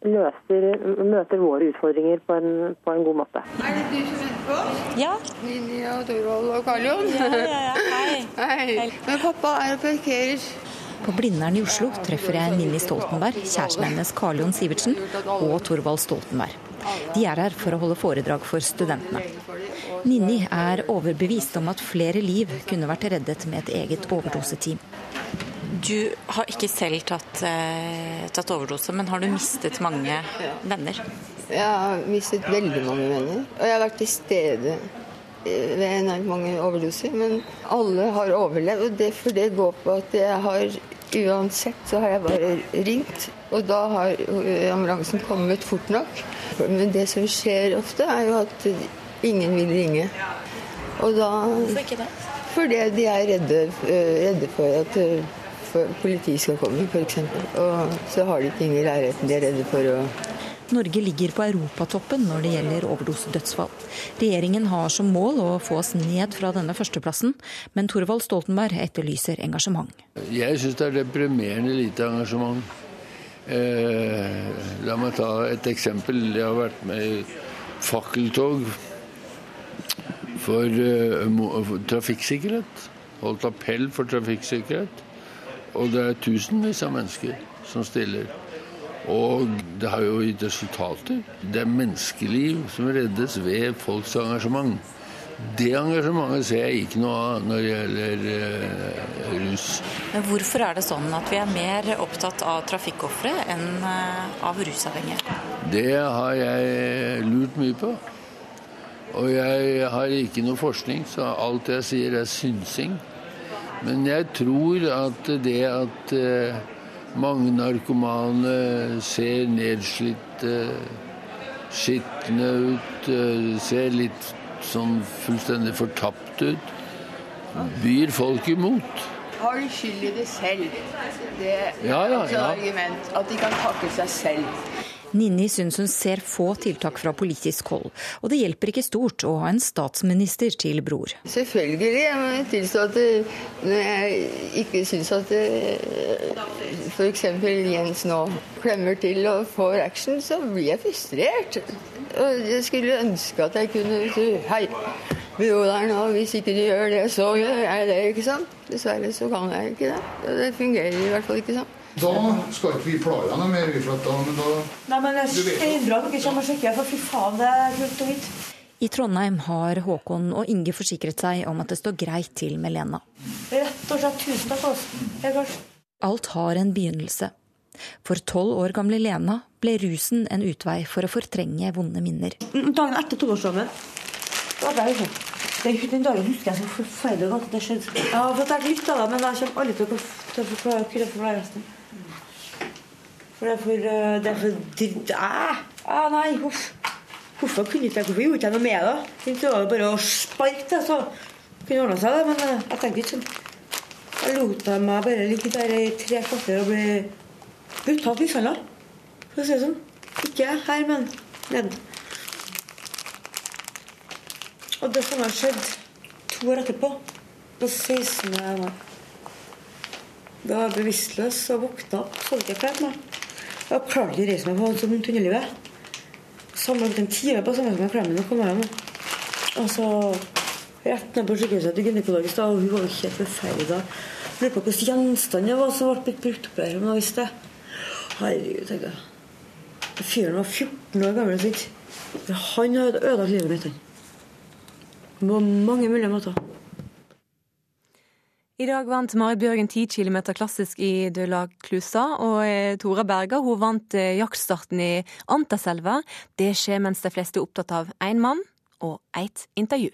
løser, møter våre utfordringer på en, på en, god måte. Er det du som venter på oss? Ja. Ninja, Torvald og Karl Jon? Ja, ja, ja. <laughs> Hei. Hei. Men pappa er og parkerer. På Blindern i Oslo treffer jeg Ninni Stoltenberg, kjæresten hennes Karl Jon Sivertsen og Torvald Stoltenberg. De er her for å holde foredrag for studentene. Ninni er overbevist om at flere liv kunne vært reddet med et eget overdoseteam. Du har ikke selv tatt, eh, tatt, overdose, men har du mistet mange venner? Jeg har mistet veldig mange venner. Og jeg har vært til stede ved enormt mange overdoser. Men alle har overlevd. og det, For det går på at jeg har Uansett så har jeg bare ringt, og da har ambulansen kommet fort nok. Men det som skjer ofte, er jo at ingen vil ringe. Og da Hvorfor ikke det? Fordi de er redde, eh, redde for at eh, for politiet skal komme, f.eks. Og så har de ting i leiligheten de er redde for å Norge ligger på europatoppen når det gjelder overdosedødsfall. Regjeringen har som mål å få oss ned fra denne førsteplassen, men Thorvald Stoltenberg etterlyser engasjement. Jeg syns det er deprimerende lite engasjement. Eh, la meg ta et eksempel. Jeg har vært med i fakkeltog for, uh, trafikksikkerhet. Holdt appell for trafikksikkerhet. Og det er tusenvis av mennesker som stiller. Og det har jo gitt resultater. Det er menneskeliv som reddes ved folks engasjement. Det engasjementet ser jeg ikke noe av når det gjelder uh, rus. Men hvorfor er det sånn at vi er mer opptatt av trafikkofre enn uh, av rusavhengige? Det har jeg lurt mye på. Og jeg har ikke noe forskning, så alt jeg sier er synsing. Men jeg tror at det at eh, mange narkomane ser nedslitte, skitne ut, eh, ser litt sånn fullstendig fortapt ut, byr folk imot. Har de skyld i det selv? Det er Ja, ja, også et ja. argument. At de kan takke seg selv. Nini syns hun ser få tiltak fra politisk hold, og det hjelper ikke stort å ha en statsminister til bror. Selvfølgelig. Jeg må tilstå at når jeg ikke syns at f.eks. Jens nå klemmer til og får action, så blir jeg frustrert. Og jeg skulle ønske at jeg kunne si Hei, broderen, og hvis ikke du gjør det, så gjør jeg det. ikke sant? Dessverre så kan jeg ikke det. Og Det fungerer i hvert fall ikke sånn. Da skal ikke vi plage deg mer, vi, for da, men da Nei, men det Du er bra at dere kommer og sjekker, for fy faen, det er kult og hvitt. I Trondheim har Håkon og Inge forsikret seg om at det står greit til med Lena. Rett og slett tusen takk, altså. Helt klart. Alt har en begynnelse. For tolv år gamle Lena ble rusen en utvei for å fortrenge vonde minner. Dagen etter tolvårsdagen Den, den dagen husker jeg så forferdelig godt at det skjedde. Jeg har fått lært litt av det, men jeg kommer aldri til å, kunne forklare resten. For det er for eh, Det er for! Æ, nei, huff. Hvorfor kunne ikke jeg, hvorfor gjorde jeg noe med det? Det var bare å sparke det, så kunne ordna seg det. Men eh, jeg tenkte ikke sånn. Jeg lot meg bare ligge der i tre kvarter og bli brutalt mishandla. For å si det sånn. Ikke her, men nede. Og det som har skjedd to år etterpå. På 16. mai. Da var jeg bevisstløs og våkna opp. Så ikke jeg klarte meg. Jeg klarte ikke å reise meg på som tunnelivet. Samme brukte en time på samme som jeg klemmen og kom hjem. Og så rett ned på sykehuset til gynekologist, og hun var jo helt forferdelig da. Lurte på hvilken gjenstand det var som ble brukt opp der. om hun visste det. Herregud, tenkte jeg. Fyren var 14 år gammel. så Han hadde ødelagt livet mitt. han. På mange mulige måter. I dag vant Marit Bjørgen 10 km klassisk i De la Clusa, og eh, Tora Berga hun vant eh, jaktstarten i Antaselva. Det skjer mens de fleste er opptatt av én mann og ett intervju.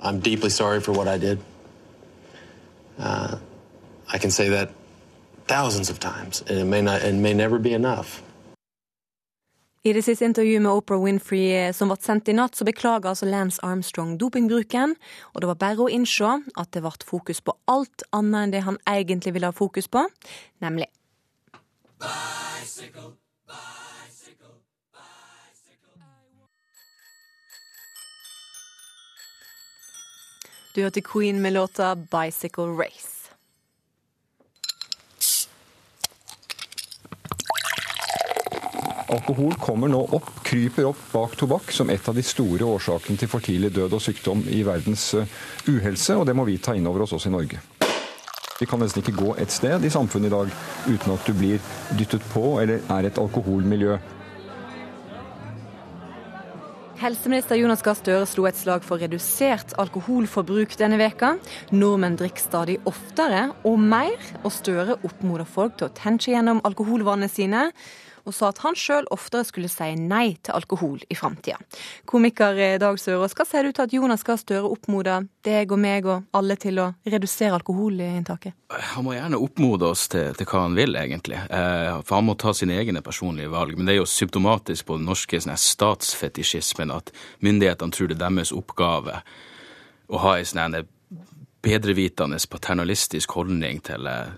I'm deeply sorry for what I did. Uh, I can say that thousands of times, and it may not, it may never be enough. I det siste intervjuet med Oprah Winfrey eh, som ble sendt i natt, så beklager altså Lance Armstrong dopingbruken. Og det var bare å innse at det ble fokus på alt annet enn det han egentlig ville ha fokus på, nemlig Du hørte Queen med låta 'Bicycle Race'. Alkohol kommer nå opp, kryper opp bak tobakk som et av de store årsakene til for tidlig død og sykdom i verdens eh, uhelse, og det må vi ta inn over oss også i Norge. Vi kan nesten ikke gå et sted i samfunnet i dag uten at du blir dyttet på eller er et alkoholmiljø. Helseminister Jonas Gahr Støre slo et slag for redusert alkoholforbruk denne veka. Nordmenn drikker stadig oftere og mer, og Støre oppmoder folk til å tenke gjennom alkoholvanene sine. Og sa at han sjøl oftere skulle si nei til alkohol i framtida. Komiker Dag Sørås, hva ser du til at Jonas Gahr Støre oppmoder deg og meg og alle til å redusere alkoholinntaket? Han må gjerne oppmode oss til, til hva han vil, egentlig. Eh, for han må ta sine egne personlige valg. Men det er jo symptomatisk på den norske sånn statsfetisjismen at myndighetene tror det er deres oppgave å ha en sånn bedrevitende paternalistisk holdning til, eh,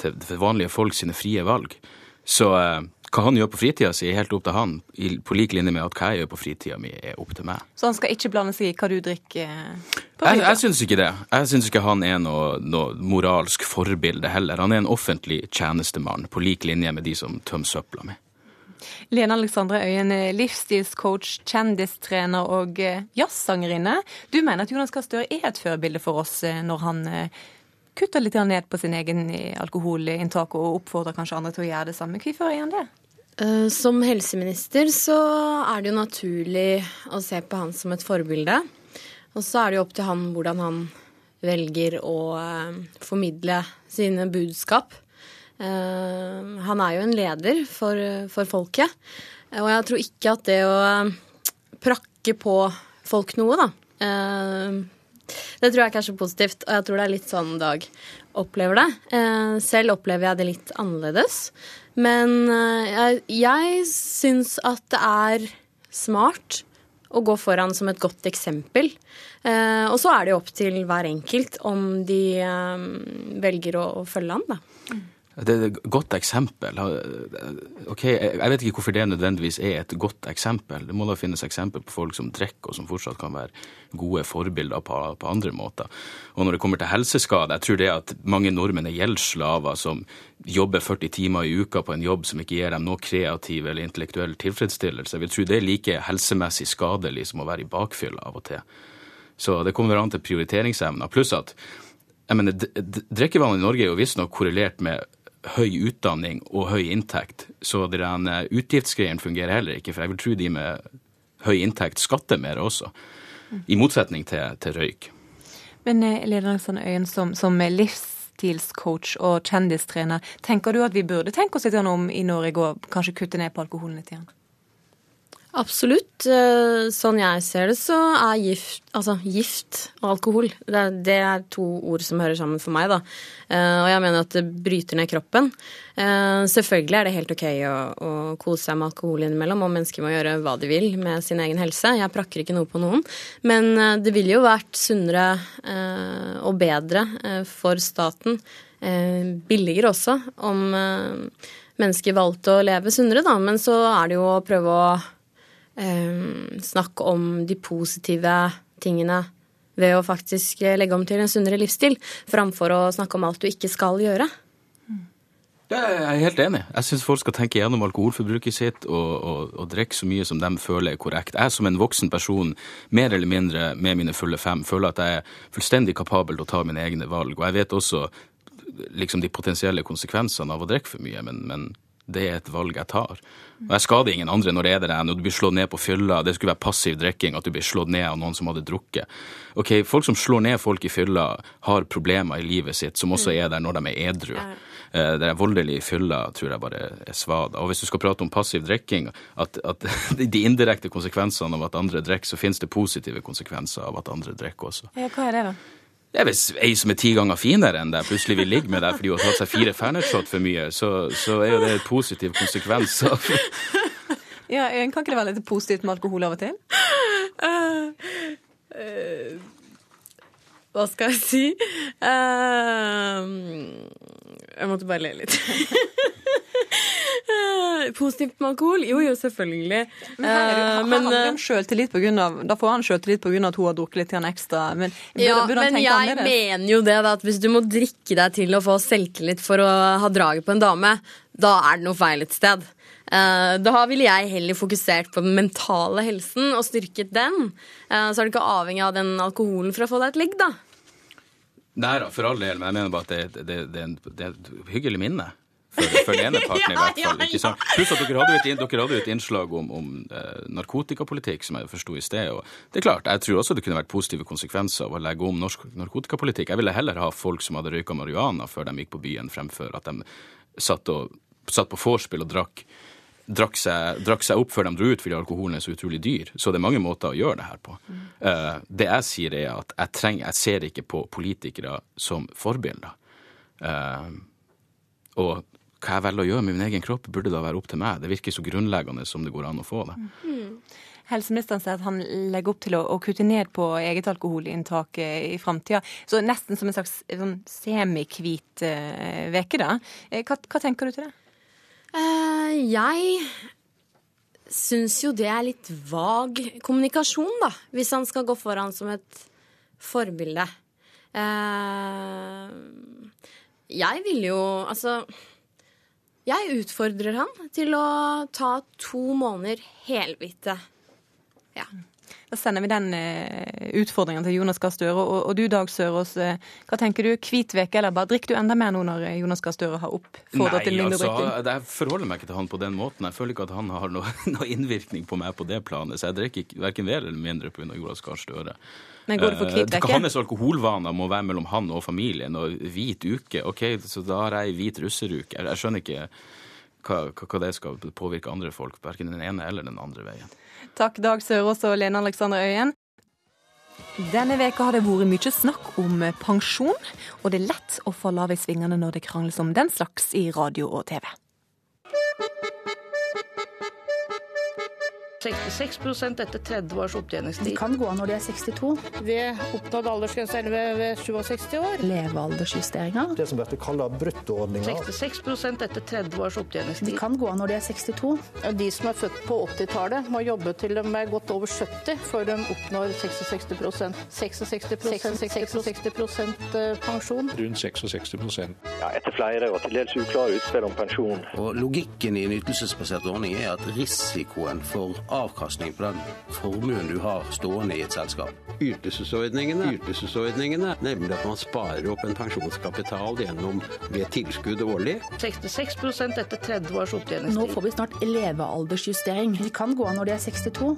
til, vanlige folk sine frie valg. Så eh, hva han gjør på fritida si, er helt opp til han, på lik linje med at hva jeg gjør på fritida mi, er opp til meg. Så han skal ikke blande seg i hva du drikker på fritida? Jeg, jeg syns ikke det. Jeg syns ikke han er noe, noe, moralsk forbilde heller. Han er en offentlig tjenestemann, på lik linje med de som tømmer søpla mi. Lene Alexandre Øyen, livsstilscoach, kjendistrener og eh, jazzsangerinne. Du mener at Jonas Gahr Støre er et førbilde for oss eh, når han eh, kutter litt ned på sin egen alkoholinntak og oppfordrer kanskje andre til å gjøre det samme. Hvorfor er han det? Eh, som helseminister så er det jo naturlig å se på han som et forbilde. Og så er det jo opp til han hvordan han velger å eh, formidle sine budskap. Eh, han er jo en leder for, for folket. Og jeg tror ikke at det å prakke på folk noe, da Det tror jeg ikke er så positivt, og jeg tror det er litt sånn Dag opplever det. Selv opplever jeg det litt annerledes. Men eh, jeg, jeg syns at det er smart å gå foran som et godt eksempel. Eh, og så er det jo opp til hver enkelt om de eh, velger å, følge an, da. Det er et godt eksempel. Ok, Jeg vet ikke hvorfor det nødvendigvis er et godt eksempel. Det må da finnes eksempel på folk som drikker, og som fortsatt kan være gode forbilder på, på, andre måter. Og når det kommer til helseskade, jeg tror det at mange nordmenn er gjeldsslaver som jobber 40 timer i uka på en jobb som ikke gir dem noe kreativ eller intellektuell tilfredsstillelse. Jeg vil tro det er like helsemessig skadelig som å være i bakfylla av og til. Så det kommer an til prioriteringsevna. Pluss at jeg mener, drikkevannet i Norge er jo visstnok korrelert med høy utdanning og høy inntekt, så den eh, utgiftsgreien fungerer heller ikke. For jeg vil tro de med høy inntekt skatter mer også, i motsetning til, til røyk. Men eh, Leder Alexander Øyen, som, som livsstilscoach og kjendistrener, tenker du at vi burde tenke oss litt om i Norge og kanskje kutte ned på alkoholen litt igjen? Absolutt. Eh, sånn jeg ser det, så er gift, altså gift og alkohol det det er, to ord som hører sammen for meg. da. Eh, og jeg mener at det bryter ned kroppen. Eh, selvfølgelig er det helt OK å, å kose seg med alkohol innimellom, og mennesker må gjøre hva de vil med sin egen helse. Jeg prakker ikke noe på noen. Men det ville jo vært sunnere og bedre for staten, billigere også, om mennesker valgte å leve sunnere, da. Men så er det jo å prøve å eh, snakke om de positive tingene ved å faktisk legge om til en sunnere livsstil, framfor å snakke om alt du ikke skal gjøre. Jeg er helt enig. Jeg syns folk skal tenke gjennom alkoholforbruket sitt og, og, og, drikke så mye som de føler er korrekt. Jeg som en voksen person, mer eller mindre med mine fulle fem, føler at jeg er fullstendig kapabel til å ta mine egne valg. Og jeg vet også liksom de potensielle konsekvensene av å drikke for mye, men, men det er et valg jeg tar. Og jeg skader ingen andre når det er det når du blir slått ned på fylla. Det skulle være passiv drikking, at du blir slått ned av noen som hadde drukket. Ok, Folk som slår ned folk i fylla, har problemer i livet sitt som også er der når de er edru. Eh, det er voldelig i fylla tror jeg bare er svada. Og hvis du skal prate om passiv drikking, at, at <laughs> de indirekte konsekvensene av at andre drikker, så finnes det positive konsekvenser av at andre drikker også. Ja, hva er det da? Det er Hvis ei som er ti ganger finere enn deg, plutselig vil ligge med deg fordi hun har tatt seg fire Fernet-shot for mye, så, så, er jo det en positiv konsekvens av <laughs> Ja, Kan ikke det være litt positivt med alkohol av og til? Uh, uh, hva skal jeg si? Uh, jeg måtte bare le litt. <laughs> <laughs> Positivt med alkohol? Jo, jo, selvfølgelig. Men, her, uh, men han om selvtillit på grunn av, Da får han selvtillit pga. at hun har drukket litt ekstra. Men, burde, ja, burde men jeg annerledes? mener jo det, da, at hvis du må drikke deg til å få selvtillit for å ha draget på en dame, da er det noe feil et sted. Uh, da ville jeg heller fokusert på den mentale helsen og styrket den. Så er du ikke avhengig av den alkoholen for å få deg et ligg, da. Nei da, for all del, men jeg mener bare at det, det, det, det er et hyggelig minne for, for den ene <laughs> parten, i hvert fall. ikke sant? Pluss at dere hadde, et, dere hadde et innslag om, om eh, narkotikapolitikk, som jeg forsto i sted. og det er klart, Jeg tror også det kunne vært positive konsekvenser av å legge om norsk narkotikapolitikk. Jeg ville heller ha folk som hadde røyka marihuana før de gikk på byen, fremfor at de satt, og, satt på vorspiel og drakk drakk seg, drakk seg, opp før de dro ut fordi alkoholen er så utrolig dyr. Så det er mange måter å gjøre det her på. Mm. Uh, det jeg sier, er at jeg, trenger, jeg ser ikke på politikere som forbilder. Uh, og hva jeg velger å gjøre med min egen kropp, burde da være opp til meg. Det virker så grunnleggende som det går an å få det. Mm. Helseministeren sier at han legger opp til å, å kutte ned på eget alkoholinntak i framtida. Så nesten som en slags sånn semihvit uke, uh, da. Hva, hva tenker du til det? Uh, jeg syns jo det er litt vag kommunikasjon, da. Hvis han skal gå foran som et forbilde. Uh, jeg vil jo Altså Jeg utfordrer han til å ta to måneder helhvite. Ja. Da sender vi den uh, utfordringen til Jonas Gahr Støre. Og, og, du Dag Sørås, uh, hva tenker du? Hvit uke, eller bare drikker du enda mer nå når eh, Jonas Gahr Støre har oppfordret til mindre altså. Jeg forholder meg ikke til han på den måten. Jeg føler ikke at han har noe, <laughs> noe innvirkning på meg på det planet. Så jeg drikker verken mer eller mindre pga. Jonas Gahr Støre. Men går det for hvit veke? Hans alkoholvaner må være mellom han og familien. Og hvit uke, OK, så da har jeg hvit russeruke. Jeg, jeg skjønner ikke hva, hva det skal påvirke andre folk, verken den ene eller den andre veien. Takk, Dag Sørås og Lene Alexander Øyen. Denne veka har det vært mye snakk om pensjon, og det er lett å falle av i svingene når det krangles om den slags i radio og TV. 66% etter 30 års opptjeningstid. De kan gå av når de er 62. Ved oppnådd aldersgrense eller ved, ved 67 år. Levealdersjusteringa. Det som blir kalt bruttoordninga. 66% etter 30 års opptjeningstid. De kan gå av når de er 62. De som er født på 80-tallet, må jobbe til de er godt over 70 før de oppnår 66 66, 66% 66% pensjon. Rundt 66% Ja, Etter flere og til dels uklare utspill om pensjon. Og Logikken i en ytelsesbasert ordning er at risikoen for avkastning på den formuen du har stående i et selskap. Ytelsesordningene, ytelsesordningene, nemlig at man sparer opp en pensjonskapital gjennom ved tilskudd årlig. 66% etter 30 års opptjeningstid. Nå får vi snart levealdersjustering. De kan gå av når de er 62.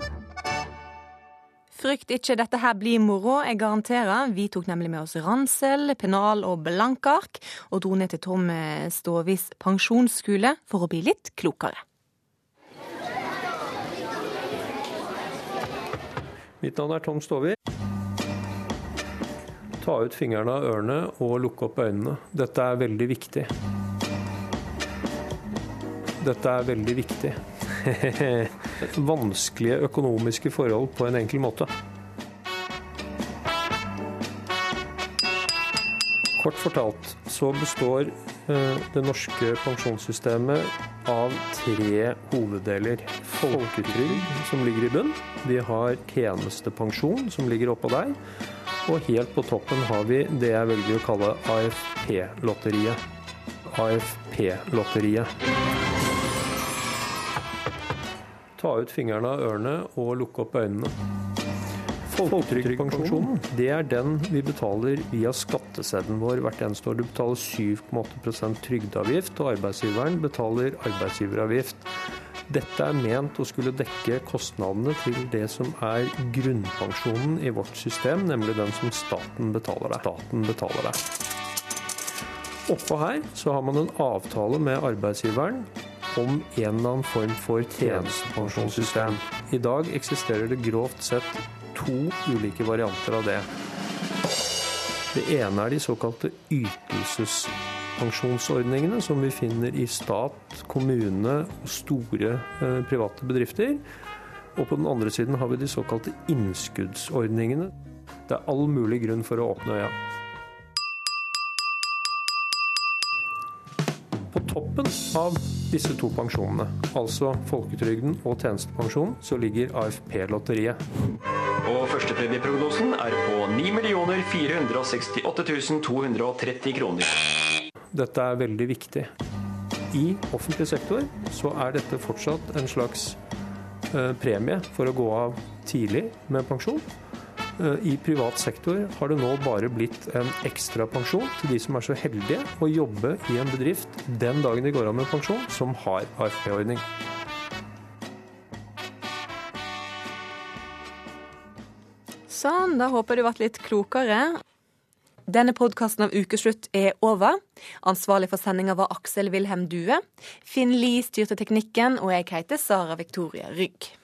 Frykt ikke, dette her blir moro, jeg garanterer. Vi tok nemlig med oss ransel, pennal og blankark, og dro ned til Tom Ståvis pensjonsskole for å bli litt klokere. Mitt navn er Tom Stovi. Ta ut fingrene av ørene og lukke opp øynene. Dette er veldig viktig. Dette er veldig viktig. <laughs> Vanskelige økonomiske forhold på en enkel måte. Kort fortalt så består det norske pensjonssystemet av tre hoveddeler. Folketrygd, som ligger i bunn. Vi har tjenestepensjon, som ligger oppå der. Og helt på toppen har vi det jeg velger å kalle AFP-lotteriet. AFP-lotteriet. Ta ut fingrene av ørene og lukke opp øynene. Folketrygdpensjonen det er den vi betaler via skatteseddelen vår hvert eneste år. Du betaler 7,8 trygdeavgift, og arbeidsgiveren betaler arbeidsgiveravgift. Dette er ment å skulle dekke kostnadene til det som er grunnpensjonen i vårt system, nemlig den som staten betaler deg. Staten betaler deg. Oppå her så har man en avtale med arbeidsgiveren om en eller annen form for tjenestepensjonssystem. I dag eksisterer det grovt sett to ulike varianter av det. Det ene er de såkalte ytelsespensjonsordningene, som vi finner i stat, kommune og store eh, private bedrifter. Og på den andre siden har vi de såkalte innskuddsordningene. Det er all mulig grunn for å åpne øya. På toppen av disse to pensjonene, altså folketrygden og tjenestepensjonen, så ligger AFP-lotteriet. Og førstepremieprognosen er på 9 468 230 kroner. Dette er veldig viktig. I offentlig sektor så er dette fortsatt en slags eh, premie for å gå av tidlig med pensjon. Eh, I privat sektor har det nå bare blitt en ekstra pensjon til de som er så heldige å jobbe i en bedrift den dagen de går av med pensjon, som har AFP-ordning. Sånn, da håper du ble litt klokere. Denne podkasten av Ukeslutt er over. Ansvarlig for sendinga var Aksel Wilhelm Due. Finn Lie styrte teknikken, og jeg heter Sara Victoria Rygg.